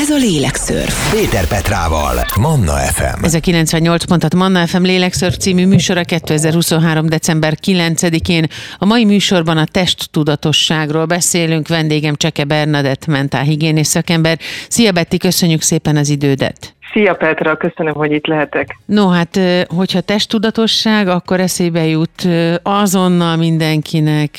Ez a Lélekszörf. Péter Petrával, Manna FM. Ez a 98 pontat Manna FM Lélekszörf című műsora 2023. december 9-én. A mai műsorban a testtudatosságról beszélünk. Vendégem Cseke Bernadett, mentálhigiénész szakember. Szia Betty, köszönjük szépen az idődet. Szia Petra, köszönöm, hogy itt lehetek. No, hát hogyha testtudatosság, akkor eszébe jut azonnal mindenkinek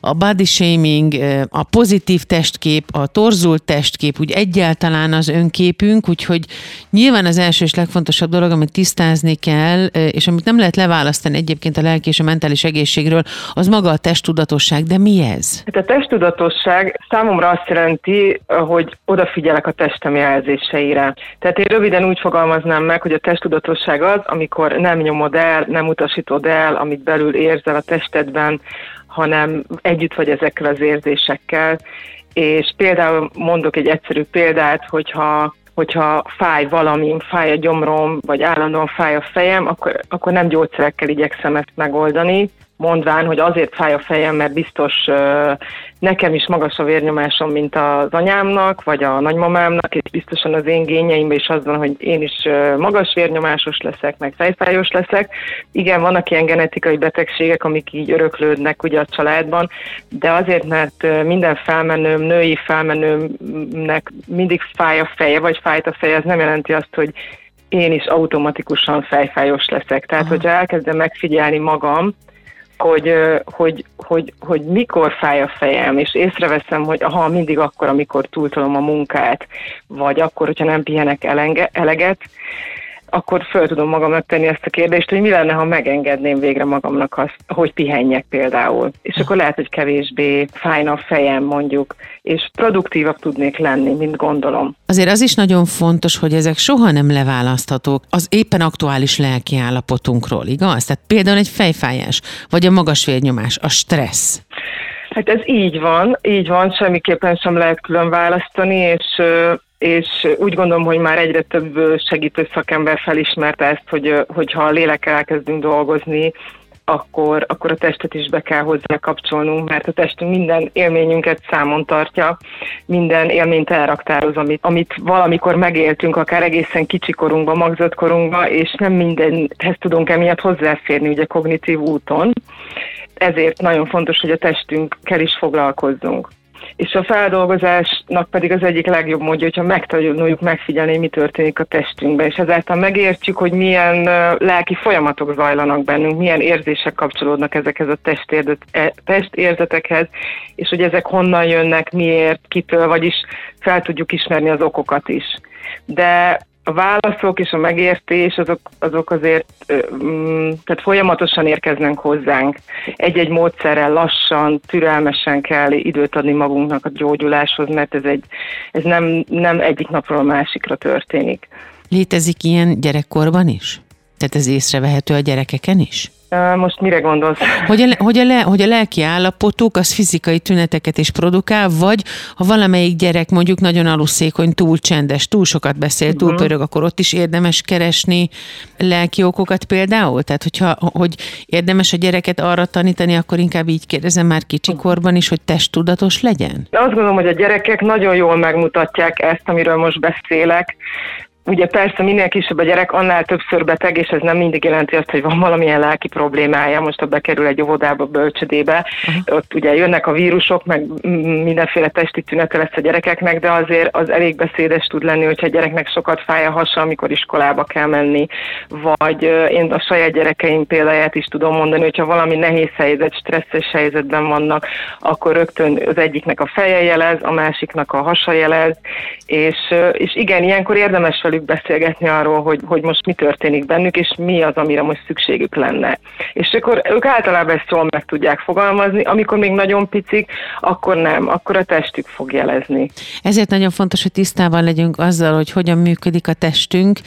a body shaming, a pozitív testkép, a torzult testkép, úgy egyáltalán az önképünk, úgyhogy nyilván az első és legfontosabb dolog, amit tisztázni kell, és amit nem lehet leválasztani egyébként a lelki és a mentális egészségről, az maga a testtudatosság. De mi ez? Hát a testtudatosság számomra azt jelenti, hogy odafigyelek a testem jelzéseire. Tehát én röviden úgy fogalmaznám meg, hogy a testtudatosság az, amikor nem nyomod el, nem utasítod el, amit belül érzel a testedben, hanem együtt vagy ezekkel az érzésekkel. És például mondok egy egyszerű példát, hogyha hogyha fáj valami, fáj a gyomrom, vagy állandóan fáj a fejem, akkor, akkor nem gyógyszerekkel igyekszem ezt megoldani, mondván, hogy azért fáj a fejem, mert biztos nekem is magas a vérnyomásom, mint az anyámnak, vagy a nagymamámnak, és biztosan az én gényeimben is az van, hogy én is magas vérnyomásos leszek, meg fejfájos leszek. Igen, vannak ilyen genetikai betegségek, amik így öröklődnek ugye a családban, de azért, mert minden felmenőm, női felmenőmnek mindig fáj a feje, vagy fájt a feje, ez nem jelenti azt, hogy én is automatikusan fejfájos leszek. Tehát, Aha. hogyha elkezdem megfigyelni magam, hogy, hogy, hogy, hogy mikor fáj a fejem, és észreveszem, hogy aha, mindig akkor, amikor túltolom a munkát, vagy akkor, hogyha nem pihenek elenge, eleget, akkor föl tudom magamnak tenni ezt a kérdést, hogy mi lenne, ha megengedném végre magamnak azt, hogy pihenjek például. És akkor lehet, hogy kevésbé fájna a fejem mondjuk, és produktívabb tudnék lenni, mint gondolom. Azért az is nagyon fontos, hogy ezek soha nem leválaszthatók az éppen aktuális lelki állapotunkról, igaz? Tehát például egy fejfájás, vagy a magas vérnyomás, a stressz. Hát ez így van, így van, semmiképpen sem lehet külön választani, és és úgy gondolom, hogy már egyre több segítő szakember felismerte ezt, hogy, hogyha a lélekkel elkezdünk dolgozni, akkor, akkor a testet is be kell hozzá kapcsolnunk, mert a testünk minden élményünket számon tartja, minden élményt elraktároz, amit, amit valamikor megéltünk, akár egészen kicsikorunkban, magzatkorunkban, és nem mindenhez tudunk emiatt hozzáférni ugye kognitív úton. Ezért nagyon fontos, hogy a testünkkel is foglalkozzunk és a feldolgozásnak pedig az egyik legjobb módja, hogyha megtanuljuk megfigyelni, mi történik a testünkben, és ezáltal megértjük, hogy milyen lelki folyamatok zajlanak bennünk, milyen érzések kapcsolódnak ezekhez a e, testérzetekhez, és hogy ezek honnan jönnek, miért, kitől, vagyis fel tudjuk ismerni az okokat is. De a válaszok és a megértés azok, azok azért mm, tehát folyamatosan érkeznek hozzánk. Egy-egy módszerrel lassan, türelmesen kell időt adni magunknak a gyógyuláshoz, mert ez, egy, ez nem, nem egyik napról a másikra történik. Létezik ilyen gyerekkorban is? Tehát ez észrevehető a gyerekeken is? Most mire gondolsz? Hogy a, hogy, a le, hogy a lelki állapotuk az fizikai tüneteket is produkál, vagy ha valamelyik gyerek mondjuk nagyon aluszékony, túl csendes, túl sokat beszél, túl uh-huh. pörög, akkor ott is érdemes keresni lelki okokat például? Tehát, hogyha hogy érdemes a gyereket arra tanítani, akkor inkább így kérdezem már kicsikorban is, hogy testtudatos legyen? Azt gondolom, hogy a gyerekek nagyon jól megmutatják ezt, amiről most beszélek, Ugye persze minél kisebb a gyerek, annál többször beteg, és ez nem mindig jelenti azt, hogy van valamilyen lelki problémája, most ha bekerül egy óvodába, bölcsödébe, uh-huh. ott ugye jönnek a vírusok, meg mindenféle testi tünete lesz a gyerekeknek, de azért az elég beszédes tud lenni, hogyha a gyereknek sokat fáj a hasa, amikor iskolába kell menni, vagy én a saját gyerekeim példáját is tudom mondani, hogyha valami nehéz helyzet, stresszes helyzetben vannak, akkor rögtön az egyiknek a feje jelez, a másiknak a hasa jelez, és, és igen, ilyenkor érdemes velük beszélgetni arról, hogy, hogy most mi történik bennük, és mi az, amire most szükségük lenne. És akkor ők általában ezt jól meg tudják fogalmazni, amikor még nagyon picik, akkor nem, akkor a testük fog jelezni. Ezért nagyon fontos, hogy tisztában legyünk azzal, hogy hogyan működik a testünk,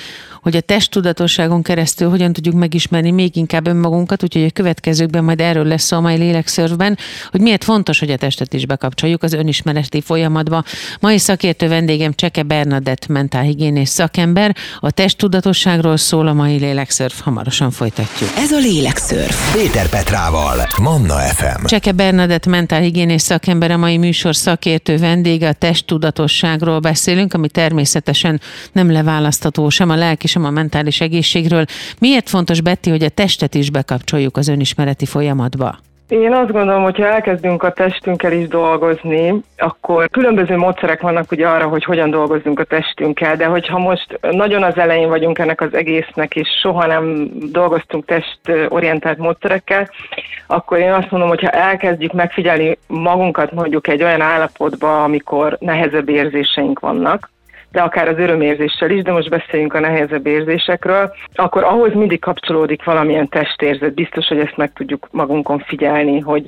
hogy a testtudatosságon keresztül hogyan tudjuk megismerni még inkább önmagunkat, úgyhogy a következőkben majd erről lesz szó a mai lélekszörvben, hogy miért fontos, hogy a testet is bekapcsoljuk az önismereti folyamatba. Mai szakértő vendégem Cseke Bernadett mentálhigiénész szak szakember. A testtudatosságról szól a mai lélekszörf, hamarosan folytatjuk. Ez a lélekszörf. Péter Petrával, Manna FM. Cseke Bernadett mentálhigiénés szakember a mai műsor szakértő vendége, a testtudatosságról beszélünk, ami természetesen nem leválasztható sem a lelki, sem a mentális egészségről. Miért fontos, Betty, hogy a testet is bekapcsoljuk az önismereti folyamatba? Én azt gondolom, hogy ha elkezdünk a testünkkel is dolgozni, akkor különböző módszerek vannak ugye arra, hogy hogyan dolgozzunk a testünkkel, de hogyha most nagyon az elején vagyunk ennek az egésznek, és soha nem dolgoztunk testorientált módszerekkel, akkor én azt mondom, hogy ha elkezdjük megfigyelni magunkat mondjuk egy olyan állapotba, amikor nehezebb érzéseink vannak, de akár az örömérzéssel is, de most beszéljünk a nehezebb érzésekről, akkor ahhoz mindig kapcsolódik valamilyen testérzet. Biztos, hogy ezt meg tudjuk magunkon figyelni, hogy,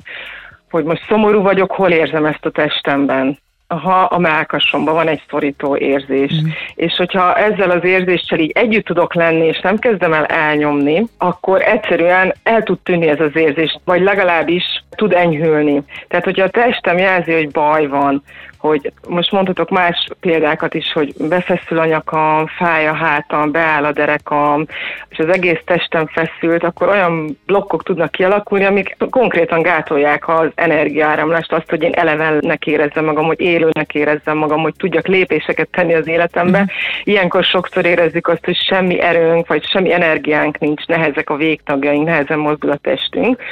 hogy most szomorú vagyok, hol érzem ezt a testemben ha a melkasomban van egy szorító érzés. Mm. És hogyha ezzel az érzéssel így együtt tudok lenni, és nem kezdem el elnyomni, akkor egyszerűen el tud tűnni ez az érzés, vagy legalábbis tud enyhülni. Tehát, hogyha a testem jelzi, hogy baj van, hogy most mondhatok más példákat is, hogy befeszül a nyakam, fáj a hátam, beáll a derekam, és az egész testem feszült, akkor olyan blokkok tudnak kialakulni, amik konkrétan gátolják az energiáramlást, azt, hogy én elevennek érezzem magam, hogy élőnek érezzem magam, hogy tudjak lépéseket tenni az életembe. Mm. Ilyenkor sokszor érezzük azt, hogy semmi erőnk, vagy semmi energiánk nincs, nehezek a végtagjaink, nehezen mozdul a testünk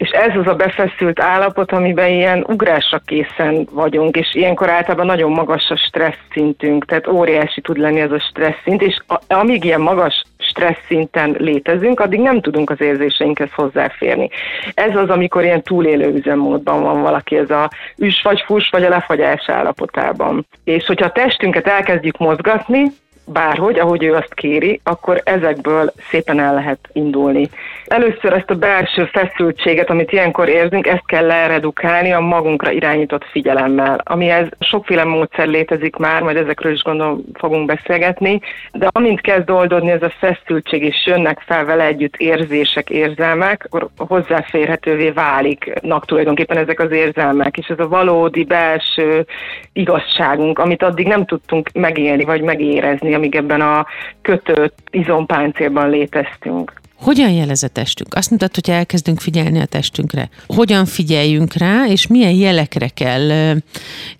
és ez az a befeszült állapot, amiben ilyen ugrásra készen vagyunk, és ilyenkor általában nagyon magas a stressz szintünk, tehát óriási tud lenni ez a stressz szint, és amíg ilyen magas stressz szinten létezünk, addig nem tudunk az érzéseinkhez hozzáférni. Ez az, amikor ilyen túlélő üzemmódban van valaki, ez a üs vagy fus vagy a lefagyás állapotában. És hogyha a testünket elkezdjük mozgatni, bárhogy, ahogy ő azt kéri, akkor ezekből szépen el lehet indulni. Először ezt a belső feszültséget, amit ilyenkor érzünk, ezt kell leredukálni a magunkra irányított figyelemmel, amihez sokféle módszer létezik már, majd ezekről is gondolom fogunk beszélgetni, de amint kezd oldódni ez a feszültség, és jönnek fel vele együtt érzések, érzelmek, akkor hozzáférhetővé váliknak tulajdonképpen ezek az érzelmek, és ez a valódi belső igazságunk, amit addig nem tudtunk megélni, vagy megérezni, amíg ebben a kötött izompáncélban léteztünk. Hogyan jelez a testünk? Azt mutat, hogy elkezdünk figyelni a testünkre. Hogyan figyeljünk rá, és milyen jelekre kell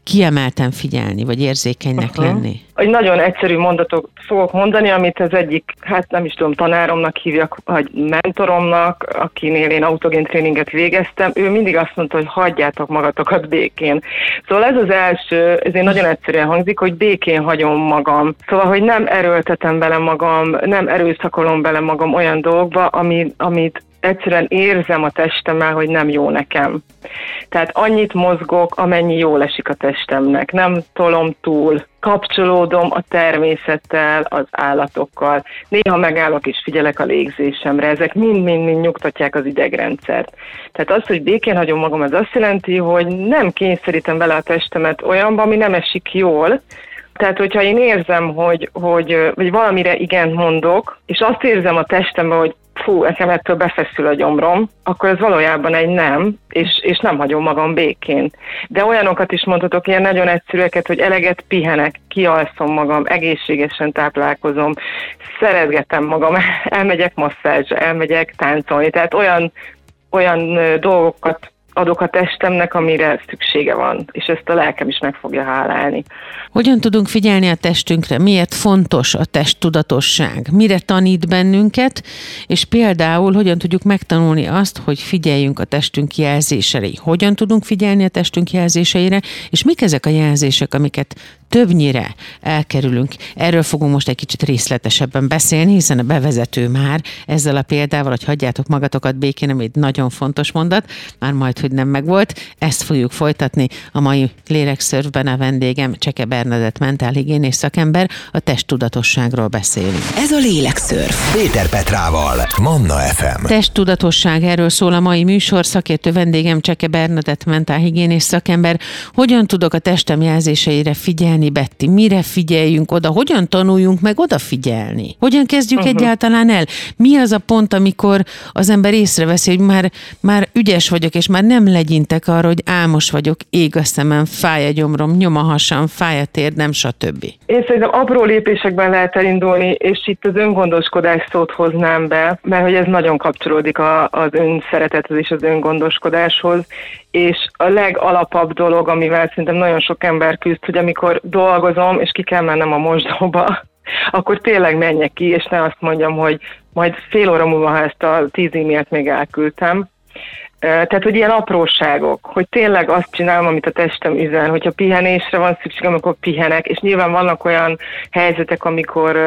kiemelten figyelni, vagy érzékenynek uh-huh. lenni? Egy nagyon egyszerű mondatot fogok mondani, amit az egyik, hát nem is tudom, tanáromnak hívjak, vagy mentoromnak, akinél én autogén tréninget végeztem, ő mindig azt mondta, hogy hagyjátok magatokat békén. Szóval ez az első, ezért nagyon egyszerűen hangzik, hogy békén hagyom magam. Szóval, hogy nem erőltetem bele magam, nem erőszakolom bele magam olyan dolgokba, ami, amit egyszerűen érzem a testemmel, hogy nem jó nekem. Tehát annyit mozgok, amennyi jól esik a testemnek. Nem tolom túl, kapcsolódom a természettel, az állatokkal. Néha megállok és figyelek a légzésemre. Ezek mind-mind-mind nyugtatják az idegrendszert. Tehát az, hogy békén hagyom magam, az azt jelenti, hogy nem kényszerítem bele a testemet olyanba, ami nem esik jól, tehát, hogyha én érzem, hogy, hogy vagy valamire igent mondok, és azt érzem a testemben, hogy fú, nekem ettől befeszül a gyomrom, akkor ez valójában egy nem, és, és nem hagyom magam békén. De olyanokat is mondhatok, ilyen nagyon egyszerűeket, hogy eleget pihenek, kialszom magam, egészségesen táplálkozom, szeretgetem magam, elmegyek masszázsra, elmegyek táncolni, tehát olyan, olyan dolgokat adok a testemnek, amire szüksége van, és ezt a lelkem is meg fogja hálálni. Hogyan tudunk figyelni a testünkre? Miért fontos a testtudatosság? Mire tanít bennünket? És például hogyan tudjuk megtanulni azt, hogy figyeljünk a testünk jelzéseire? Hogyan tudunk figyelni a testünk jelzéseire? És mik ezek a jelzések, amiket többnyire elkerülünk. Erről fogunk most egy kicsit részletesebben beszélni, hiszen a bevezető már ezzel a példával, hogy hagyjátok magatokat békén, ami egy nagyon fontos mondat, már majd, hogy nem megvolt. Ezt fogjuk folytatni a mai lélekszörfben a vendégem Cseke Bernadett mentálhigiénés szakember, a testtudatosságról beszélünk. Ez a lélekszörf. Péter Petrával, Manna FM. Testtudatosság, erről szól a mai műsor, szakértő vendégem Cseke Bernadett mentálhigiénés szakember. Hogyan tudok a testem jelzéseire figyelni, figyelni, Betty? Mire figyeljünk oda? Hogyan tanuljunk meg odafigyelni? Hogyan kezdjük uh-huh. egyáltalán el? Mi az a pont, amikor az ember észreveszi, hogy már, már ügyes vagyok, és már nem legyintek arra, hogy álmos vagyok, ég a szemem, fáj a gyomrom, nyom a hasam, fáj a térdem, stb. Én szerintem apró lépésekben lehet elindulni, és itt az öngondoskodás szót hoznám be, mert hogy ez nagyon kapcsolódik a, az önszeretethez és az öngondoskodáshoz, és a legalapabb dolog, amivel szerintem nagyon sok ember küzd, hogy amikor dolgozom, és ki kell mennem a mosdóba, akkor tényleg menjek ki, és ne azt mondjam, hogy majd fél óra múlva, ha ezt a tíz e-mailt még elküldtem, tehát, hogy ilyen apróságok, hogy tényleg azt csinálom, amit a testem üzen, hogyha pihenésre van szükségem, akkor pihenek, és nyilván vannak olyan helyzetek, amikor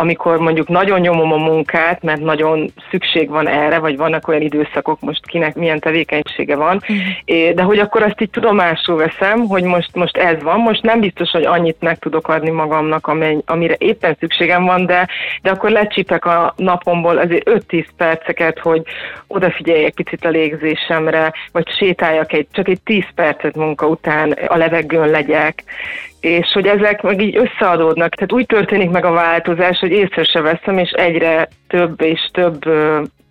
amikor mondjuk nagyon nyomom a munkát, mert nagyon szükség van erre, vagy vannak olyan időszakok, most kinek milyen tevékenysége van, uh-huh. de hogy akkor azt így tudomásul veszem, hogy most, most ez van, most nem biztos, hogy annyit meg tudok adni magamnak, amire éppen szükségem van, de, de akkor lecsipek a napomból azért 5-10 perceket, hogy odafigyeljek picit a légzésemre, vagy sétáljak egy, csak egy 10 percet munka után a levegőn legyek, és hogy ezek meg így összeadódnak. Tehát úgy történik meg a változás, hogy észre se veszem, és egyre több és több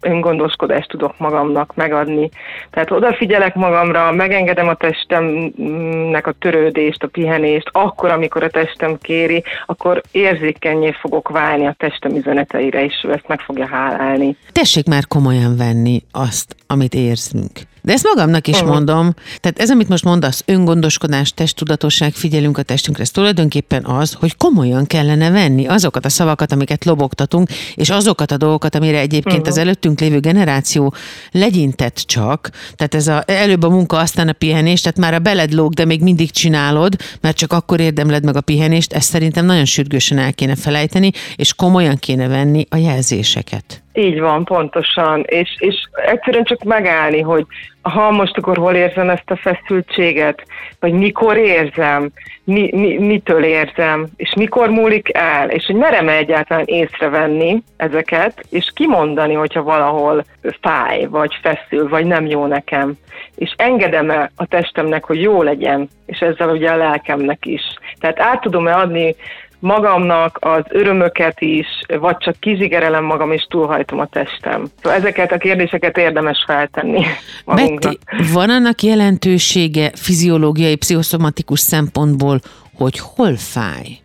öngondoskodást tudok magamnak megadni. Tehát odafigyelek magamra, megengedem a testemnek a törődést, a pihenést, akkor, amikor a testem kéri, akkor érzékenyé fogok válni a testem üzeneteire, és ő ezt meg fogja hálálni. Tessék már komolyan venni azt, amit érzünk. De ezt magamnak is uh-huh. mondom. Tehát ez, amit most mondasz, öngondoskodás, testtudatosság, figyelünk a testünkre, ez tulajdonképpen az, hogy komolyan kellene venni azokat a szavakat, amiket lobogtatunk, és azokat a dolgokat, amire egyébként uh-huh. az előttünk lévő generáció legyintett csak. Tehát ez a, előbb a munka, aztán a pihenés, tehát már a beled lóg, de még mindig csinálod, mert csak akkor érdemled meg a pihenést. Ezt szerintem nagyon sürgősen el kéne felejteni, és komolyan kéne venni a jelzéseket. Így van, pontosan. És, és egyszerűen csak megállni, hogy ha most akkor hol érzem ezt a feszültséget, vagy mikor érzem, mi, mi, mitől érzem, és mikor múlik el, és hogy merem egyáltalán észrevenni ezeket, és kimondani, hogyha valahol fáj, vagy feszül, vagy nem jó nekem. És engedem-e a testemnek, hogy jó legyen, és ezzel ugye a lelkemnek is. Tehát át tudom-e adni magamnak az örömöket is, vagy csak kizsigerelem magam és túlhajtom a testem. Szóval ezeket a kérdéseket érdemes feltenni magunknak. Betty, van annak jelentősége fiziológiai, pszichoszomatikus szempontból, hogy hol fáj?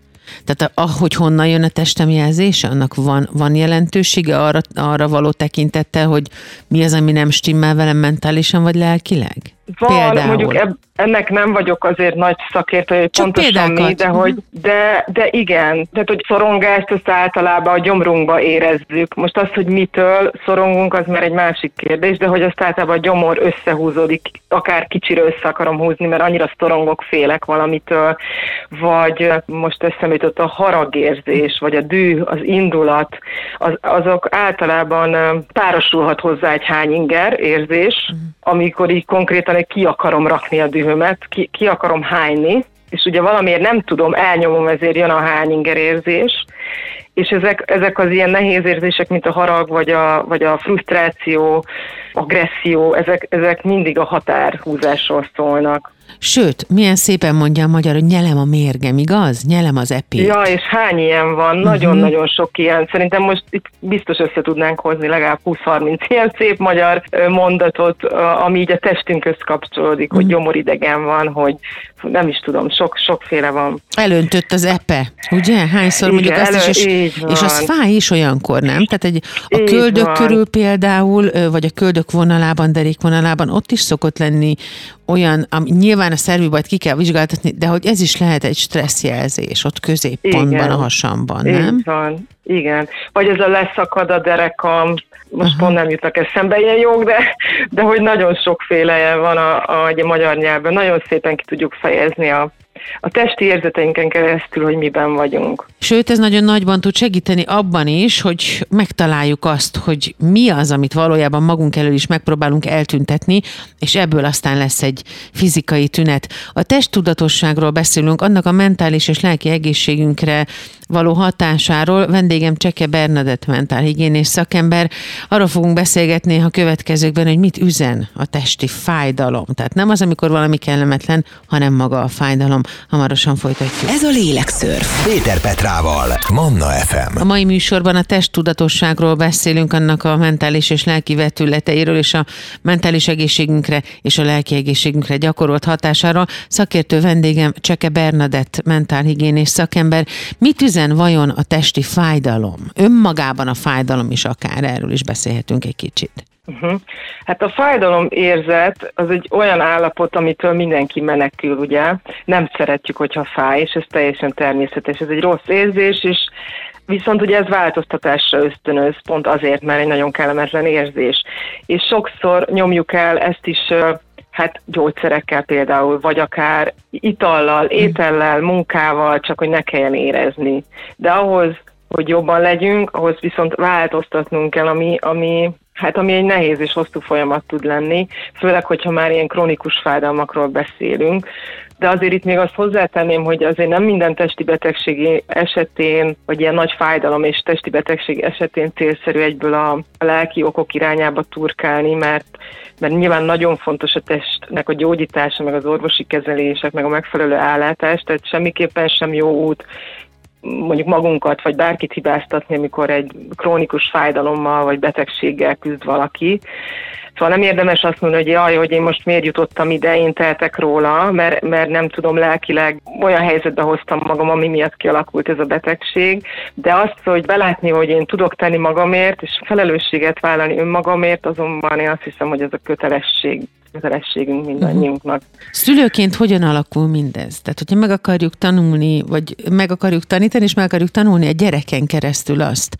Tehát ahogy honnan jön a testem jelzése, annak van, van jelentősége arra, arra való tekintettel, hogy mi az, ami nem stimmel velem mentálisan vagy lelkileg? Van, Például. mondjuk eb, ennek nem vagyok azért nagy szakértő, hogy Csak pontosan példákat. mi, de, hogy, mhm. de, de igen, tehát hogy szorongást azt általában a gyomrunkba érezzük. Most az, hogy mitől szorongunk, az már egy másik kérdés, de hogy azt általában a gyomor összehúzódik, akár kicsire össze akarom húzni, mert annyira szorongok, félek valamitől, vagy most eszembe jutott a haragérzés, vagy a dű, az indulat, az, azok általában párosulhat hozzá egy hányinger érzés, mhm. amikor így konkrétan hogy ki akarom rakni a dühömet, ki, ki akarom hányni, és ugye valamiért nem tudom, elnyomom, ezért jön a hányinger érzés, és ezek, ezek az ilyen nehéz érzések, mint a harag, vagy a, vagy a frusztráció, agresszió, ezek, ezek mindig a határhúzásról szólnak. Sőt, milyen szépen mondja a magyar, hogy nyelem a mérgem, igaz? Nyelem az epét. Ja, és hány ilyen van? Mhm. Nagyon-nagyon uh-huh. sok ilyen. Szerintem most itt biztos össze tudnánk hozni legalább 20-30 ilyen szép magyar mondatot, ami így a testünkhöz kapcsolódik, uh-huh. hogy mhm. gyomoridegen van, hogy nem is tudom, sok, sokféle van. Elöntött az epe, ugye? Hányszor Igen, mondjuk azt is, és, és az fáj is olyankor, nem? Tehát egy, a így köldök van. körül például, vagy a köldök vonalában, derék vonalában, ott is szokott lenni olyan, ami nyilván a szervi bajt ki kell vizsgáltatni, de hogy ez is lehet egy stresszjelzés ott középpontban, Igen. a hasamban, nem? Így van. Igen. Vagy ez a leszakad a derekam, most Aha. pont nem jutnak eszembe ilyen jog, de, de hogy nagyon sokféle van a, a, a magyar nyelvben. Nagyon szépen ki tudjuk fejezni a, a testi érzeteinken keresztül, hogy miben vagyunk. Sőt, ez nagyon nagyban tud segíteni abban is, hogy megtaláljuk azt, hogy mi az, amit valójában magunk elől is megpróbálunk eltüntetni, és ebből aztán lesz egy fizikai tünet. A testtudatosságról beszélünk, annak a mentális és lelki egészségünkre való hatásáról. Vendégem Cseke Bernadett mentálhigiénés szakember. Arról fogunk beszélgetni a következőkben, hogy mit üzen a testi fájdalom. Tehát nem az, amikor valami kellemetlen, hanem maga a fájdalom. Hamarosan folytatjuk. Ez a Lélekszörf. Péter Petrával, Manna FM. A mai műsorban a testtudatosságról beszélünk, annak a mentális és lelki vetületeiről, és a mentális egészségünkre és a lelki egészségünkre gyakorolt hatásáról. Szakértő vendégem Cseke Bernadett mentálhigiénés szakember. Mit üzen vajon a testi fájdalom? Önmagában a fájdalom is akár, erről is beszélhetünk egy kicsit. Uh-huh. Hát a fájdalom érzet az egy olyan állapot, amitől mindenki menekül, ugye? Nem szeretjük, hogyha fáj, és ez teljesen természetes. Ez egy rossz érzés, és Viszont ugye ez változtatásra ösztönöz, pont azért, mert egy nagyon kellemetlen érzés. És sokszor nyomjuk el ezt is hát gyógyszerekkel például, vagy akár itallal, étellel, munkával, csak hogy ne kelljen érezni. De ahhoz, hogy jobban legyünk, ahhoz viszont változtatnunk kell, ami, ami Hát ami egy nehéz és hosszú folyamat tud lenni, főleg, hogyha már ilyen krónikus fájdalmakról beszélünk, de azért itt még azt hozzátenném, hogy azért nem minden testi betegség esetén, vagy ilyen nagy fájdalom és testi betegség esetén célszerű egyből a, lelki okok irányába turkálni, mert, mert nyilván nagyon fontos a testnek a gyógyítása, meg az orvosi kezelések, meg a megfelelő állátás, tehát semmiképpen sem jó út mondjuk magunkat, vagy bárkit hibáztatni, amikor egy krónikus fájdalommal, vagy betegséggel küzd valaki. Szóval nem érdemes azt mondani, hogy jaj, hogy én most miért jutottam ide, én tehetek róla, mert, mert nem tudom, lelkileg olyan helyzetbe hoztam magam, ami miatt kialakult ez a betegség, de azt, hogy belátni, hogy én tudok tenni magamért, és felelősséget vállalni önmagamért, azonban én azt hiszem, hogy ez a kötelesség kötelességünk mindannyiunknak. Uh-huh. Szülőként hogyan alakul mindez? Tehát, hogyha meg akarjuk tanulni, vagy meg akarjuk tanítani, és meg akarjuk tanulni a gyereken keresztül azt,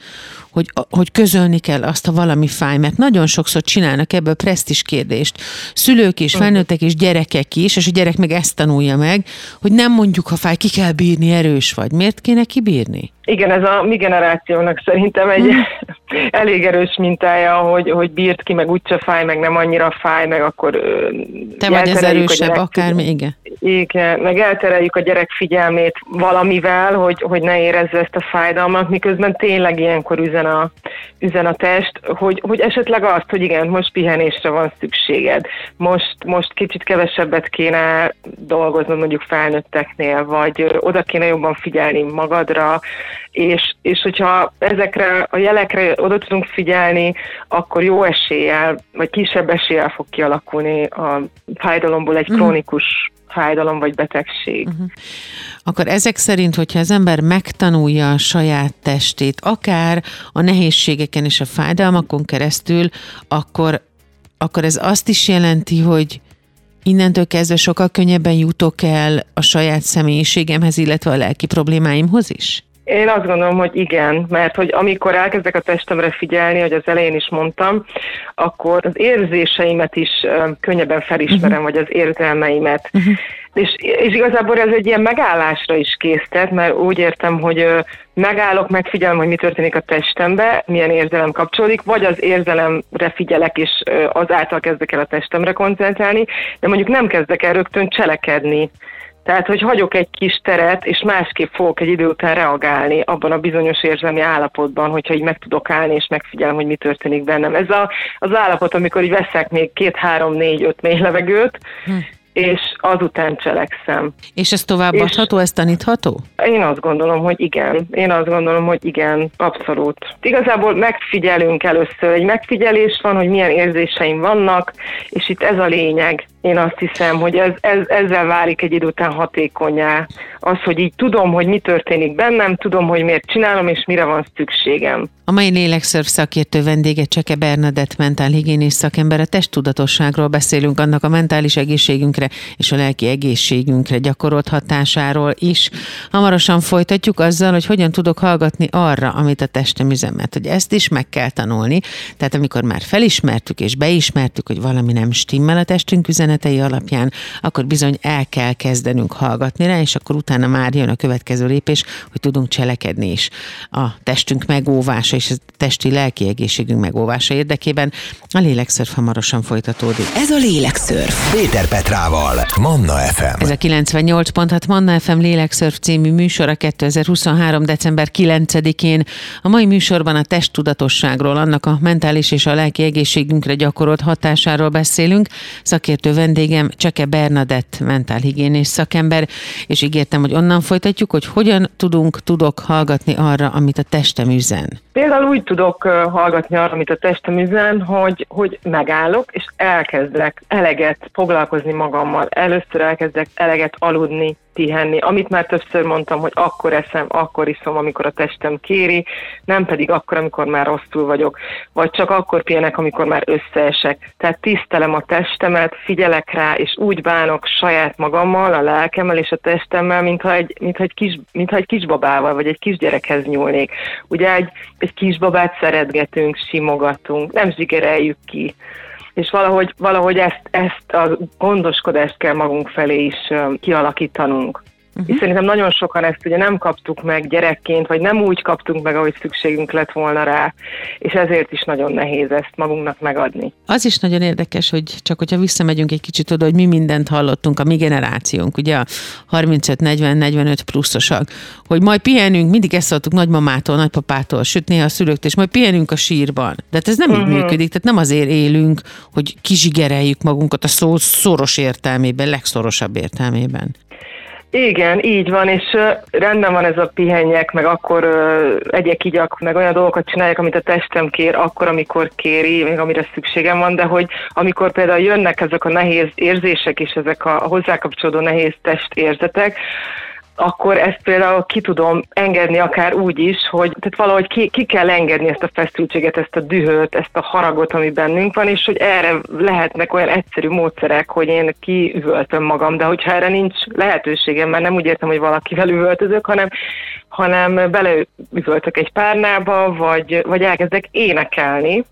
hogy, hogy közölni kell azt, ha valami fáj, mert nagyon sokszor csinálnak ebből presztis kérdést. Szülők is, felnőttek is, gyerekek is, és a gyerek meg ezt tanulja meg, hogy nem mondjuk, ha fáj, ki kell bírni, erős vagy. Miért kéne kibírni? Igen, ez a mi generációnak szerintem egy hmm. elég erős mintája, hogy, hogy bírt ki, meg úgyse fáj, meg nem annyira fáj, meg akkor Te vagy az erősebb, akármi, igen. Igen, meg eltereljük a gyerek figyelmét valamivel, hogy, hogy ne érezze ezt a fájdalmat, miközben tényleg ilyenkor üzen a, üzen a test, hogy, hogy esetleg azt, hogy igen, most pihenésre van szükséged, most, most kicsit kevesebbet kéne dolgoznod mondjuk felnőtteknél, vagy oda kéne jobban figyelni magadra, és, és hogyha ezekre a jelekre oda tudunk figyelni, akkor jó eséllyel, vagy kisebb eséllyel fog kialakulni a fájdalomból egy mhm. krónikus fájdalom vagy betegség. Uh-huh. Akkor ezek szerint, hogyha az ember megtanulja a saját testét, akár a nehézségeken és a fájdalmakon keresztül, akkor, akkor ez azt is jelenti, hogy innentől kezdve sokkal könnyebben jutok el a saját személyiségemhez, illetve a lelki problémáimhoz is? Én azt gondolom, hogy igen, mert hogy amikor elkezdek a testemre figyelni, hogy az elején is mondtam, akkor az érzéseimet is könnyebben felismerem, uh-huh. vagy az érzelmeimet. Uh-huh. És, és igazából ez egy ilyen megállásra is késztet, mert úgy értem, hogy megállok, megfigyelem, hogy mi történik a testembe, milyen érzelem kapcsolódik, vagy az érzelemre figyelek, és azáltal kezdek el a testemre koncentrálni, de mondjuk nem kezdek el rögtön cselekedni. Tehát, hogy hagyok egy kis teret, és másképp fogok egy idő után reagálni abban a bizonyos érzelmi állapotban, hogyha így meg tudok állni, és megfigyelem, hogy mi történik bennem. Ez a, az állapot, amikor így veszek még két, három, négy, öt mély levegőt, hm és azután cselekszem. És ez továbbadható, ez tanítható? Én azt gondolom, hogy igen. Én azt gondolom, hogy igen, abszolút. Igazából megfigyelünk először. Egy megfigyelés van, hogy milyen érzéseim vannak, és itt ez a lényeg. Én azt hiszem, hogy ez, ez, ezzel válik egy idő után hatékonyá. Az, hogy így tudom, hogy mi történik bennem, tudom, hogy miért csinálom, és mire van szükségem. A mai lélekszörf szakértő vendége Cseke Bernadett mentálhigiénés szakember. A testtudatosságról beszélünk, annak a mentális egészségünkre és a lelki egészségünkre gyakorolt hatásáról is. Hamarosan folytatjuk azzal, hogy hogyan tudok hallgatni arra, amit a testem üzemet, hogy ezt is meg kell tanulni. Tehát amikor már felismertük és beismertük, hogy valami nem stimmel a testünk üzenet, üzenetei alapján, akkor bizony el kell kezdenünk hallgatni rá, és akkor utána már jön a következő lépés, hogy tudunk cselekedni is a testünk megóvása és a testi lelki egészségünk megóvása érdekében. A lélekszörf hamarosan folytatódik. Ez a lélekszörf. Péter Petrával, Manna FM. Ez a 98.6 Manna FM Lélekszörf című műsora 2023. december 9-én. A mai műsorban a testtudatosságról, annak a mentális és a lelki egészségünkre gyakorolt hatásáról beszélünk. Szakértő vendégem Cseke Bernadett, mentálhigiénés szakember, és ígértem, hogy onnan folytatjuk, hogy hogyan tudunk, tudok hallgatni arra, amit a testem üzen. Például úgy tudok hallgatni arra, amit a testem üzen, hogy, hogy megállok, és elkezdek eleget foglalkozni magammal. Először elkezdek eleget aludni, pihenni, amit már többször mondtam, hogy akkor eszem, akkor iszom, amikor a testem kéri, nem pedig akkor, amikor már rosszul vagyok, vagy csak akkor pihenek, amikor már összeesek. Tehát tisztelem a testemet, figyelek rá, és úgy bánok saját magammal, a lelkemmel és a testemmel, mintha egy, mintha egy, kis, mintha egy kisbabával, vagy egy kisgyerekhez nyúlnék. Ugye egy, egy kisbabát szeretgetünk, simogatunk, nem zsigereljük ki és valahogy, valahogy ezt, ezt a gondoskodást kell magunk felé is kialakítanunk. Uh-huh. És szerintem nagyon sokan ezt ugye nem kaptuk meg gyerekként, vagy nem úgy kaptunk meg, ahogy szükségünk lett volna rá, és ezért is nagyon nehéz ezt magunknak megadni. Az is nagyon érdekes, hogy csak hogyha visszamegyünk egy kicsit oda, hogy mi mindent hallottunk, a mi generációnk, ugye a 35-40-45 pluszosak, hogy majd pihenünk, mindig ezt szóltuk nagymamától, nagypapától, sőt néha a szülőktől, és majd pihenünk a sírban. De hát ez nem uh-huh. így működik, tehát nem azért élünk, hogy kizsigereljük magunkat a szó szoros értelmében, legszorosabb értelmében. Igen, így van, és rendben van ez a pihenjek, meg akkor egyek így, meg olyan dolgokat csinálják, amit a testem kér, akkor, amikor kéri, még amire szükségem van, de hogy amikor például jönnek ezek a nehéz érzések és ezek a hozzákapcsolódó nehéz testérzetek, akkor ezt például ki tudom engedni akár úgy is, hogy tehát valahogy ki, ki kell engedni ezt a feszültséget, ezt a dühöt, ezt a haragot, ami bennünk van, és hogy erre lehetnek olyan egyszerű módszerek, hogy én kiüvöltöm magam, de hogyha erre nincs lehetőségem, mert nem úgy értem, hogy valakivel üvöltözök, hanem, hanem beleüvöltök egy párnába, vagy, vagy elkezdek énekelni,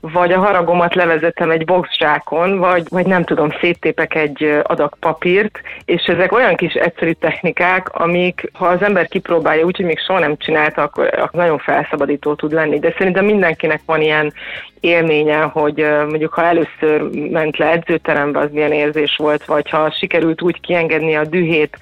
vagy a haragomat levezetem egy boxzsákon, vagy, vagy nem tudom, széttépek egy adag papírt, és ezek olyan kis egyszerű technikák, amik, ha az ember kipróbálja úgy, hogy még soha nem csinálta, akkor, nagyon felszabadító tud lenni. De szerintem mindenkinek van ilyen élménye, hogy mondjuk ha először ment le edzőterembe, az milyen érzés volt, vagy ha sikerült úgy kiengedni a dühét,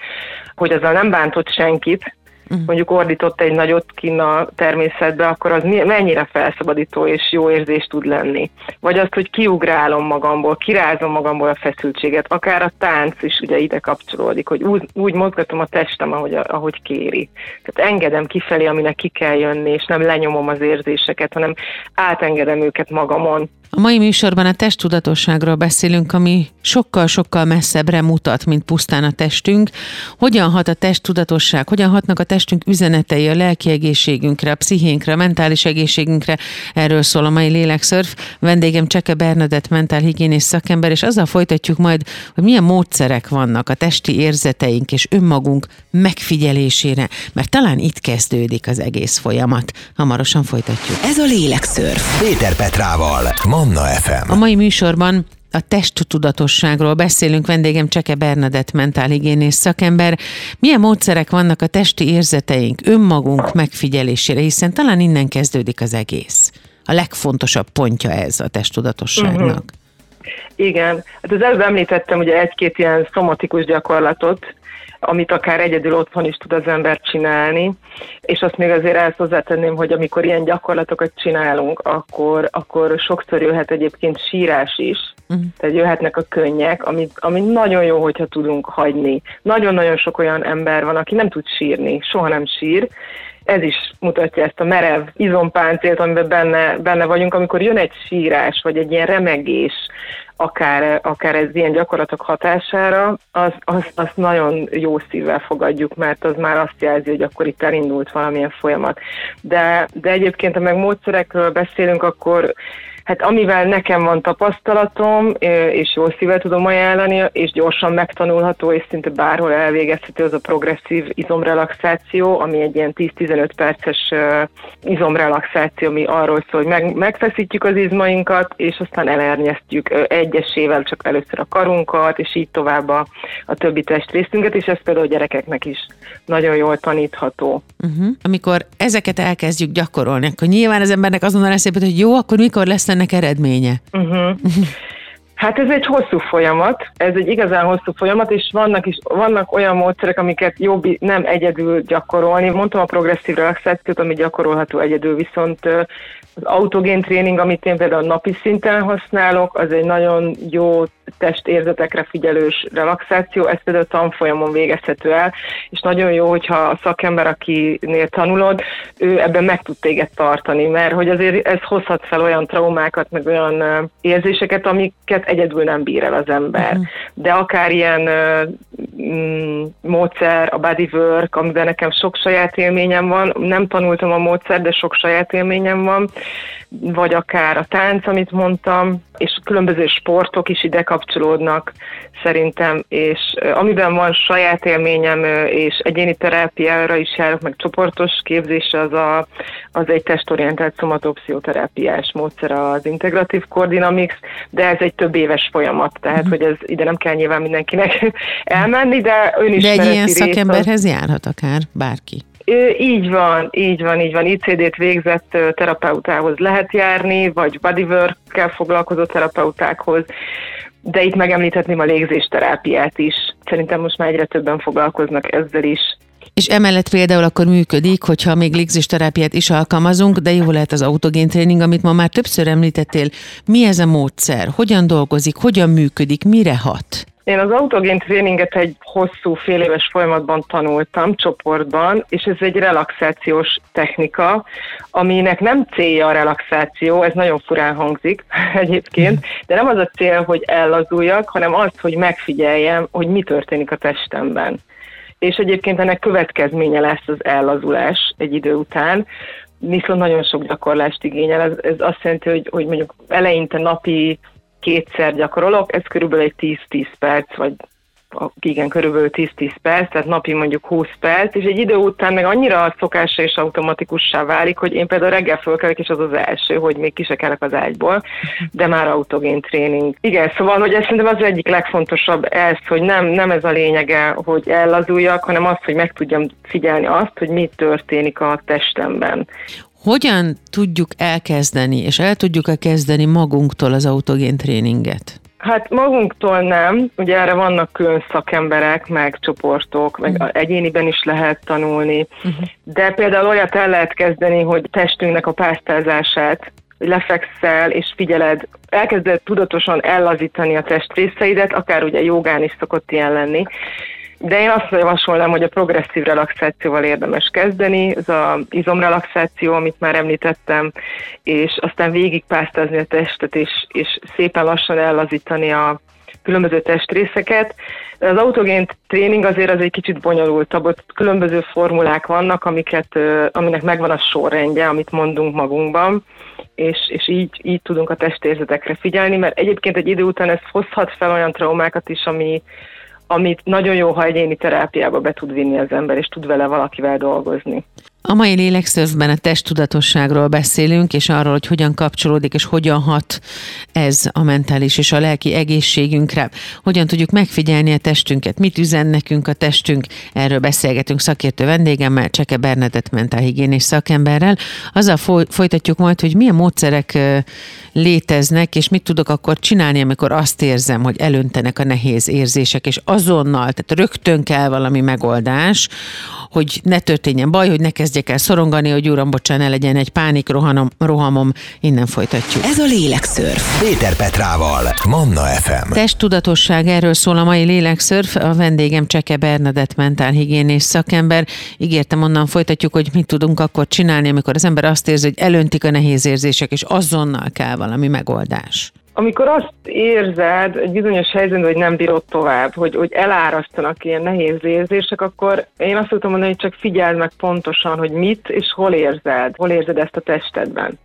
hogy azzal nem bántott senkit, uh-huh. mondjuk ordított egy nagyot kinn a természetbe, akkor az mennyire felszabadító és jó érzés tud lenni. Vagy azt, hogy kiugrálom magamból, kirázom magamból a feszültséget, akár a tánc is ugye ide kapcsolódik, hogy úgy, úgy mozgatom a testem, ahogy, ahogy kéri. Tehát engedem kifelé, aminek ki kell jönni, és nem lenyomom az érzéseket, hanem átengedem őket magamon. A mai műsorban a testtudatosságról beszélünk, ami sokkal-sokkal messzebbre mutat, mint pusztán a testünk. Hogyan hat a testtudatosság, hogyan hatnak a testünk üzenetei a lelki egészségünkre, a pszichénkre, a mentális egészségünkre. Erről szól a mai lélekszörf. Vendégem Cseke Bernadett mentálhigiénés szakember, és azzal folytatjuk majd, hogy milyen módszerek vannak a testi érzeteink és önmagunk megfigyelésére, mert talán itt kezdődik az egész folyamat. Hamarosan folytatjuk. Ez a lélekszörf. Péter Petrával. Manna FM. A mai műsorban a testtudatosságról beszélünk, vendégem Cseke Bernadett mentálhigiénész szakember. Milyen módszerek vannak a testi érzeteink, önmagunk megfigyelésére, hiszen talán innen kezdődik az egész. A legfontosabb pontja ez a testtudatosságnak. Uh-huh. Igen, hát az előbb említettem ugye egy-két ilyen szomatikus gyakorlatot, amit akár egyedül otthon is tud az ember csinálni, és azt még azért ezt hozzátenném, hogy amikor ilyen gyakorlatokat csinálunk, akkor, akkor sokszor jöhet egyébként sírás is, uh-huh. tehát jöhetnek a könnyek, amit, ami nagyon jó, hogyha tudunk hagyni. Nagyon-nagyon sok olyan ember van, aki nem tud sírni, soha nem sír, ez is mutatja ezt a merev izompáncélt, amiben benne, benne vagyunk, amikor jön egy sírás, vagy egy ilyen remegés, akár, akár ez ilyen gyakorlatok hatására, az, az, nagyon jó szívvel fogadjuk, mert az már azt jelzi, hogy akkor itt elindult valamilyen folyamat. De, de egyébként, ha meg módszerekről beszélünk, akkor Hát amivel nekem van tapasztalatom, és jól szível tudom ajánlani, és gyorsan megtanulható, és szinte bárhol elvégezhető, az a progresszív izomrelaxáció, ami egy ilyen 10-15 perces izomrelaxáció, ami arról szól, hogy meg, megfeszítjük az izmainkat, és aztán elernyeztjük egyesével csak először a karunkat, és így tovább a, a többi testrészünket, és ez például a gyerekeknek is nagyon jól tanítható. Uh-huh. Amikor ezeket elkezdjük gyakorolni, akkor nyilván az embernek azonnal eszébe, hogy jó, akkor mikor lesz ennek eredménye? Uh-huh. Hát ez egy hosszú folyamat, ez egy igazán hosszú folyamat, és vannak is vannak olyan módszerek, amiket jobb nem egyedül gyakorolni. Mondtam a progresszív relaxációt, ami gyakorolható egyedül, viszont az autogén tréning, amit én például napi szinten használok, az egy nagyon jó testérzetekre figyelős relaxáció, ez például tanfolyamon végezhető el, és nagyon jó, hogyha a szakember, akinél tanulod, ő ebben meg tud téged tartani, mert hogy azért ez hozhat fel olyan traumákat, meg olyan érzéseket, amiket egyedül nem bír el az ember. Uh-huh. De akár ilyen mm, módszer, a bodywork, amiben nekem sok saját élményem van, nem tanultam a módszer, de sok saját élményem van, vagy akár a tánc, amit mondtam, és különböző sportok is ide kapcsolódnak szerintem, és amiben van saját élményem, és egyéni terápiára is járok, meg csoportos képzés, az, a, az egy testorientált szomatopszichoterápiás módszer, az integratív koordinamix, de ez egy több éves folyamat, tehát uh-huh. hogy ez ide nem kell nyilván mindenkinek elmenni, de ön is De egy ilyen szakemberhez az... járhat akár bárki. Így van, így van, így van. ICD-t végzett terapeutához lehet járni, vagy bodywork-kel foglalkozó terapeutákhoz, de itt megemlíthetném a légzésterápiát is. Szerintem most már egyre többen foglalkoznak ezzel is. És emellett például akkor működik, hogyha még légzésterápiát is alkalmazunk, de jó lehet az autogén tréning, amit ma már többször említettél. Mi ez a módszer? Hogyan dolgozik? Hogyan működik? Mire hat? Én az autogén tréninget egy hosszú fél éves folyamatban tanultam csoportban, és ez egy relaxációs technika, aminek nem célja a relaxáció, ez nagyon furán hangzik egyébként, de nem az a cél, hogy ellazuljak, hanem az, hogy megfigyeljem, hogy mi történik a testemben. És egyébként ennek következménye lesz az ellazulás egy idő után, viszont nagyon sok gyakorlást igényel. Ez, ez azt jelenti, hogy, hogy mondjuk eleinte napi kétszer gyakorolok, ez körülbelül egy 10-10 perc, vagy igen, körülbelül 10-10 perc, tehát napi mondjuk 20 perc, és egy idő után meg annyira szokásra és automatikussá válik, hogy én például reggel fölkelek, és az az első, hogy még kisekelek az ágyból, de már autogén tréning. Igen, szóval, hogy ez szerintem az egyik legfontosabb ez, hogy nem, nem ez a lényege, hogy ellazuljak, hanem az, hogy meg tudjam figyelni azt, hogy mi történik a testemben. Hogyan tudjuk elkezdeni, és el tudjuk-e kezdeni magunktól az autogén tréninget? Hát magunktól nem, ugye erre vannak külön szakemberek, meg csoportok, meg uh-huh. egyéniben is lehet tanulni, uh-huh. de például olyat el lehet kezdeni, hogy testünknek a pásztázását lefekszel és figyeled, elkezded tudatosan ellazítani a testrészeidet, akár ugye jogán is szokott ilyen lenni, de én azt javasolnám, hogy a progresszív relaxációval érdemes kezdeni, ez az izomrelaxáció, amit már említettem, és aztán végigpásztázni a testet, és, és szépen lassan ellazítani a különböző testrészeket. Az autogén tréning azért az egy kicsit bonyolultabb, ott különböző formulák vannak, amiket, aminek megvan a sorrendje, amit mondunk magunkban, és, és így, így tudunk a testérzetekre figyelni, mert egyébként egy idő után ez hozhat fel olyan traumákat is, ami, amit nagyon jó, ha egyéni terápiába be tud vinni az ember, és tud vele valakivel dolgozni. A mai lélekszövben a testtudatosságról beszélünk, és arról, hogy hogyan kapcsolódik, és hogyan hat ez a mentális és a lelki egészségünkre. Hogyan tudjuk megfigyelni a testünket, mit üzen nekünk a testünk. Erről beszélgetünk szakértő vendégemmel, Cseke Bernadett mentálhigiénés szakemberrel. Azzal folytatjuk majd, hogy milyen módszerek léteznek, és mit tudok akkor csinálni, amikor azt érzem, hogy elöntenek a nehéz érzések, és azonnal, tehát rögtön kell valami megoldás, hogy ne történjen baj, hogy ne kezdjek el szorongani, hogy uram, bocsán, ne legyen egy pánik rohanom, rohamom, innen folytatjuk. Ez a Lélekszörf. Péter Petrával, Manna FM. Testtudatosság, erről szól a mai Lélekszörf. A vendégem Cseke Bernadett mentálhigiénés szakember. Ígértem, onnan folytatjuk, hogy mit tudunk akkor csinálni, amikor az ember azt érzi, hogy elöntik a nehéz érzések, és azonnal kell valami megoldás. Amikor azt érzed egy bizonyos helyzetben, hogy nem bírod tovább, hogy, hogy elárasztanak ilyen nehéz érzések, akkor én azt tudom mondani, hogy csak figyeld meg pontosan, hogy mit és hol érzed, hol érzed ezt a testedben.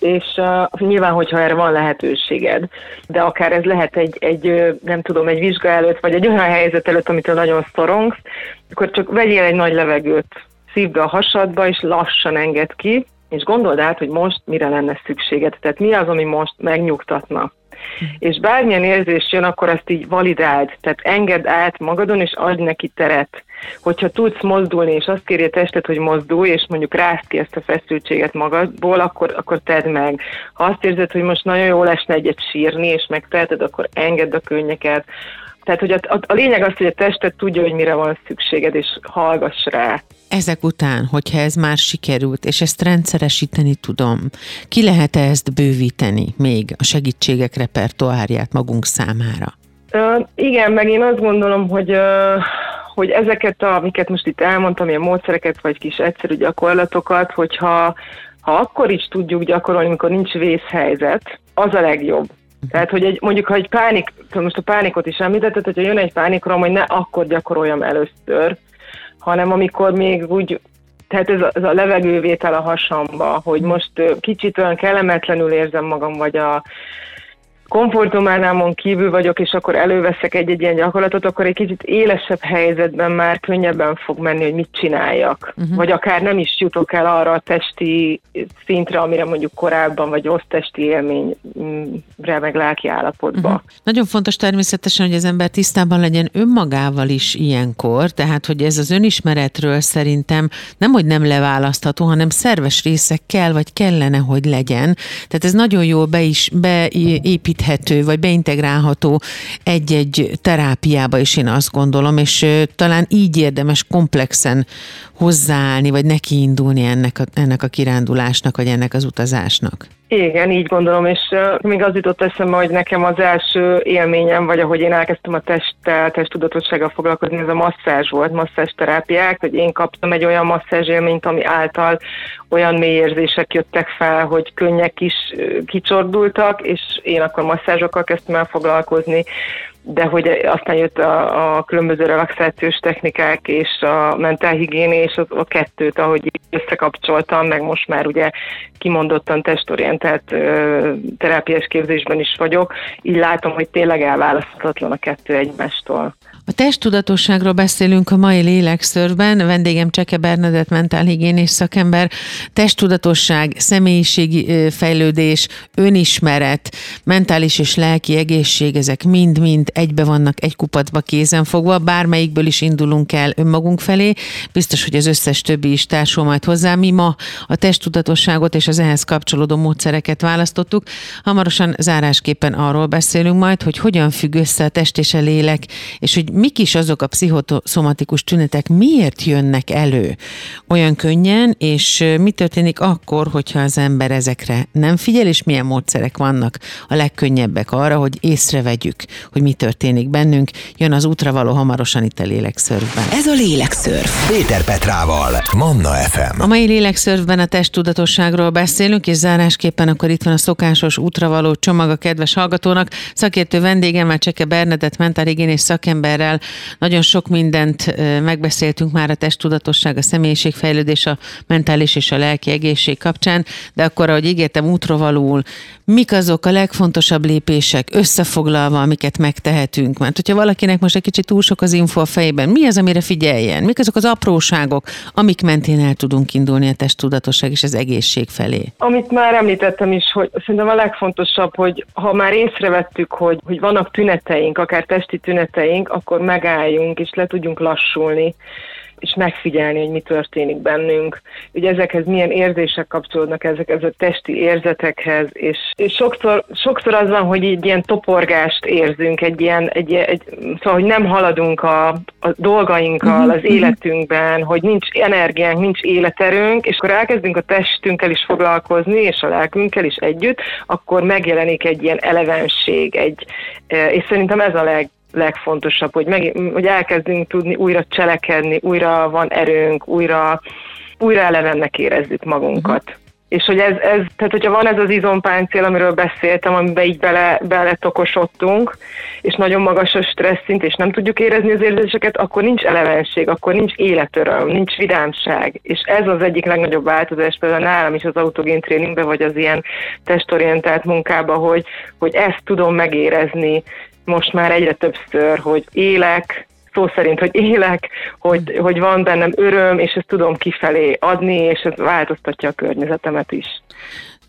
és uh, nyilván, hogyha erre van lehetőséged, de akár ez lehet egy, egy, nem tudom, egy vizsga előtt, vagy egy olyan helyzet előtt, amitől nagyon szorongsz, akkor csak vegyél egy nagy levegőt, szívd a hasadba, és lassan enged ki, és gondold át, hogy most mire lenne szükséged. Tehát mi az, ami most megnyugtatna. És bármilyen érzés jön, akkor azt így validáld, tehát engedd át magadon, és adj neki teret. Hogyha tudsz mozdulni, és azt kéri a tested, hogy mozdulj, és mondjuk rász ki ezt a feszültséget magadból, akkor, akkor tedd meg. Ha azt érzed, hogy most nagyon jó lesne egyet sírni, és megteheted, akkor engedd a könnyeket. Tehát, hogy a, a, a lényeg az, hogy a tested tudja, hogy mire van szükséged, és hallgass rá. Ezek után, hogyha ez már sikerült, és ezt rendszeresíteni tudom, ki lehet -e ezt bővíteni még a segítségek repertoárját magunk számára? Uh, igen, meg én azt gondolom, hogy uh, hogy ezeket, a, amiket most itt elmondtam, ilyen módszereket, vagy kis egyszerű gyakorlatokat, hogyha ha akkor is tudjuk gyakorolni, amikor nincs vészhelyzet, az a legjobb. Tehát, hogy egy, mondjuk, ha egy pánik, most a pánikot is említetted, hogyha jön egy pánikrom, hogy ne akkor gyakoroljam először, hanem amikor még úgy, tehát ez a, ez a levegővétel a hasamba, hogy most kicsit olyan kellemetlenül érzem magam, vagy a, komfortománámon kívül vagyok, és akkor előveszek egy-egy ilyen gyakorlatot, akkor egy kicsit élesebb helyzetben már könnyebben fog menni, hogy mit csináljak. Uh-huh. Vagy akár nem is jutok el arra a testi szintre, amire mondjuk korábban, vagy rossz testi élményre, meg lelki állapotba. Uh-huh. Nagyon fontos természetesen, hogy az ember tisztában legyen önmagával is ilyenkor, tehát hogy ez az önismeretről szerintem nem, hogy nem leválasztható, hanem szerves része kell, vagy kellene, hogy legyen. Tehát ez nagyon jól be is beépít beépíthető, vagy beintegrálható egy-egy terápiába is én azt gondolom, és talán így érdemes komplexen hozzáállni, vagy nekiindulni ennek a, ennek a kirándulásnak, vagy ennek az utazásnak. Igen, így gondolom, és még az jutott eszembe, hogy nekem az első élményem, vagy ahogy én elkezdtem a testtel, testtudatossággal foglalkozni, ez a masszázs volt, masszázs terápiák, hogy én kaptam egy olyan masszázs élményt, ami által olyan mély érzések jöttek fel, hogy könnyek is kicsordultak, és én akkor masszázsokkal kezdtem el foglalkozni, de hogy aztán jött a, a különböző relaxációs technikák és a mentálhigiéni, és a, a kettőt, ahogy összekapcsoltam, meg most már ugye kimondottan testorientált ö, terápiás képzésben is vagyok, így látom, hogy tényleg elválaszthatatlan a kettő egymástól. A testtudatosságról beszélünk a mai lélekszörben. Vendégem Cseke Bernadett mentálhigiénés szakember. Testtudatosság, személyiségi fejlődés, önismeret, mentális és lelki egészség, ezek mind-mind egybe vannak egy kupacba kézen fogva. Bármelyikből is indulunk el önmagunk felé. Biztos, hogy az összes többi is társul majd hozzá. Mi ma a testtudatosságot és az ehhez kapcsolódó módszereket választottuk. Hamarosan zárásképpen arról beszélünk majd, hogy hogyan függ össze a test és a lélek, és hogy mik is azok a pszichoszomatikus tünetek, miért jönnek elő olyan könnyen, és mi történik akkor, hogyha az ember ezekre nem figyel, és milyen módszerek vannak a legkönnyebbek arra, hogy észrevegyük, hogy mi történik bennünk. Jön az útra való hamarosan itt a lélekszörfben. Ez a lélekszörf. Péter Petrával, Manna FM. A mai lélekszörfben a testtudatosságról beszélünk, és zárásképpen akkor itt van a szokásos útravaló csomag a kedves hallgatónak. Szakértő vendégemmel Cseke Bernadett mentálhigiénés szakemberrel emberrel. Nagyon sok mindent megbeszéltünk már a testtudatosság, a személyiségfejlődés, a mentális és a lelki egészség kapcsán, de akkor, ahogy ígértem, útrovalul, mik azok a legfontosabb lépések összefoglalva, amiket megtehetünk? Mert hogyha valakinek most egy kicsit túl sok az info a fejében, mi az, amire figyeljen? Mik azok az apróságok, amik mentén el tudunk indulni a testtudatosság és az egészség felé? Amit már említettem is, hogy szerintem a legfontosabb, hogy ha már észrevettük, hogy, hogy vannak tüneteink, akár testi tüneteink, akkor megálljunk és le tudjunk lassulni, és megfigyelni, hogy mi történik bennünk. Ugye ezekhez milyen érzések kapcsolódnak ezek, ez a testi érzetekhez, és, és sokszor, sokszor az van, hogy egy ilyen toporgást érzünk, egy ilyen, egy, egy, szóval, hogy nem haladunk a, a dolgainkkal uh-huh, az életünkben, hogy nincs energiánk, nincs életerőnk, és akkor elkezdünk a testünkkel is foglalkozni, és a lelkünkkel is együtt, akkor megjelenik egy ilyen elevenség, egy, eh, és szerintem ez a leg, legfontosabb, hogy, meg, hogy elkezdünk tudni újra cselekedni, újra van erőnk, újra, újra elevennek érezzük magunkat. Uh-huh. És hogy ez, ez, tehát hogyha van ez az izompáncél, amiről beszéltem, amiben így bele, bele tokosodtunk, és nagyon magas a stressz szint, és nem tudjuk érezni az érzéseket, akkor nincs elevenség, akkor nincs életöröm, nincs vidámság. És ez az egyik legnagyobb változás például nálam is az autogén tréningben, vagy az ilyen testorientált munkában, hogy, hogy ezt tudom megérezni most már egyre többször, hogy élek, szó szerint, hogy élek, hogy, hogy van bennem öröm, és ezt tudom kifelé adni, és ez változtatja a környezetemet is.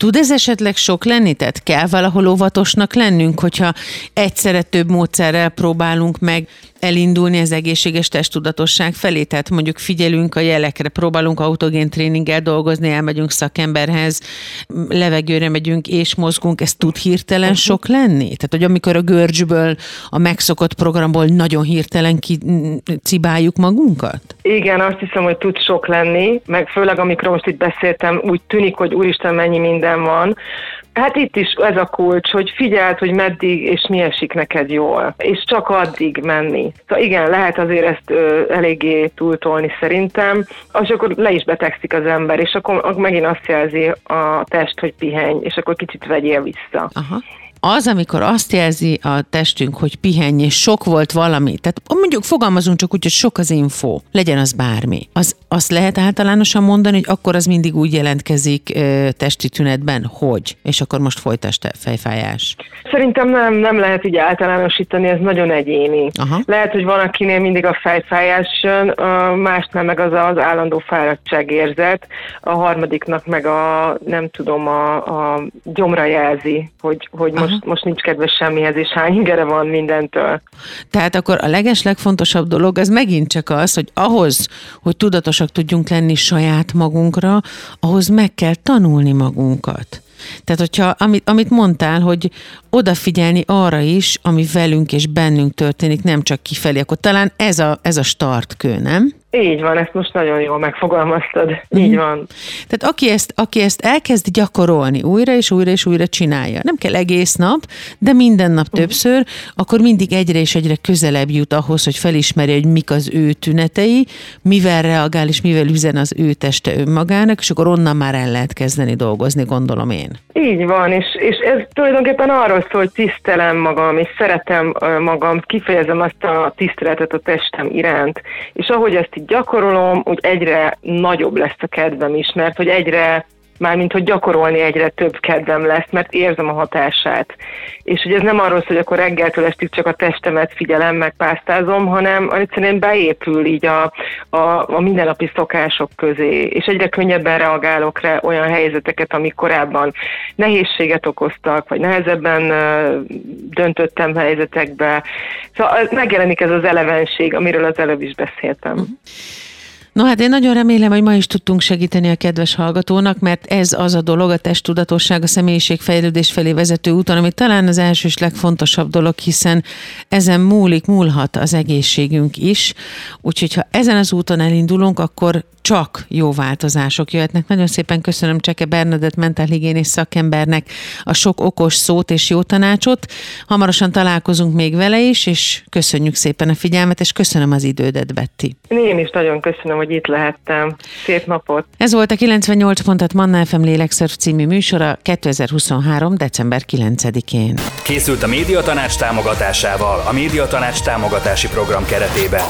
Tud ez esetleg sok lenni? Tehát kell valahol óvatosnak lennünk, hogyha egyszerre több módszerrel próbálunk meg elindulni az egészséges testudatosság felé? Tehát mondjuk figyelünk a jelekre, próbálunk autogén tréninggel dolgozni, elmegyünk szakemberhez, levegőre megyünk és mozgunk, ez tud hirtelen uh-huh. sok lenni? Tehát, hogy amikor a görcsből, a megszokott programból nagyon hirtelen cibáljuk magunkat? Igen, azt hiszem, hogy tud sok lenni, meg főleg amikor most itt beszéltem, úgy tűnik, hogy úristen mennyi minden van, Hát itt is ez a kulcs, hogy figyeld, hogy meddig és mi esik neked jól, és csak addig menni. Szóval igen, lehet azért ezt ö, eléggé túltolni szerintem, és akkor le is betegszik az ember, és akkor megint azt jelzi a test, hogy pihenj, és akkor kicsit vegyél vissza. Aha az, amikor azt jelzi a testünk, hogy pihenj, és sok volt valami, tehát mondjuk fogalmazunk csak úgy, hogy sok az info, legyen az bármi, az, azt lehet általánosan mondani, hogy akkor az mindig úgy jelentkezik ö, testi tünetben, hogy, és akkor most folytasd fejfájás. Szerintem nem, nem lehet így általánosítani, ez nagyon egyéni. Aha. Lehet, hogy van, akinél mindig a fejfájás jön, másnál meg az az állandó fáradtságérzet, a harmadiknak meg a, nem tudom, a, a gyomra jelzi, hogy, hogy most most, most nincs kedves semmihez, és hány ingere van mindentől. Tehát akkor a leges legfontosabb dolog az megint csak az, hogy ahhoz, hogy tudatosak tudjunk lenni saját magunkra, ahhoz meg kell tanulni magunkat. Tehát, hogyha amit, amit mondtál, hogy odafigyelni arra is, ami velünk és bennünk történik, nem csak kifelé, akkor talán ez a, ez a startkő, nem? Így van, ezt most nagyon jól megfogalmaztad. Így mm. van. Tehát aki ezt, aki ezt elkezd gyakorolni, újra és újra és újra csinálja, nem kell egész nap, de minden nap uh-huh. többször, akkor mindig egyre és egyre közelebb jut ahhoz, hogy felismerje, hogy mik az ő tünetei, mivel reagál és mivel üzen az ő teste önmagának, és akkor onnan már el lehet kezdeni dolgozni, gondolom én. Így van, és, és ez tulajdonképpen arról szól, hogy tisztelem magam, és szeretem magam, kifejezem azt a tiszteletet a testem iránt, és ahogy ezt gyakorolom, úgy egyre nagyobb lesz a kedvem is, mert hogy egyre mármint hogy gyakorolni egyre több kedvem lesz, mert érzem a hatását. És hogy ez nem arról hogy akkor reggeltől estig csak a testemet figyelem, meg pásztázom, hanem egyszerűen beépül így a, a, a mindennapi szokások közé, és egyre könnyebben reagálok rá olyan helyzeteket, amik korábban nehézséget okoztak, vagy nehezebben döntöttem helyzetekbe. Szóval megjelenik ez az elevenség, amiről az előbb is beszéltem. No hát én nagyon remélem, hogy ma is tudtunk segíteni a kedves hallgatónak, mert ez az a dolog, a testtudatosság, a személyiségfejlődés felé vezető úton, ami talán az első és legfontosabb dolog, hiszen ezen múlik, múlhat az egészségünk is. Úgyhogy ha ezen az úton elindulunk, akkor csak jó változások jöhetnek. Nagyon szépen köszönöm Cseke Bernadett mentálhigiénés szakembernek a sok okos szót és jó tanácsot. Hamarosan találkozunk még vele is, és köszönjük szépen a figyelmet, és köszönöm az idődet, Betty. Én is nagyon köszönöm, hogy itt lehettem. Szép napot! Ez volt a 98 pontat Manna FM Lélekszörf című műsora 2023. december 9-én. Készült a Médiatanács támogatásával a Médiatanács támogatási program keretében.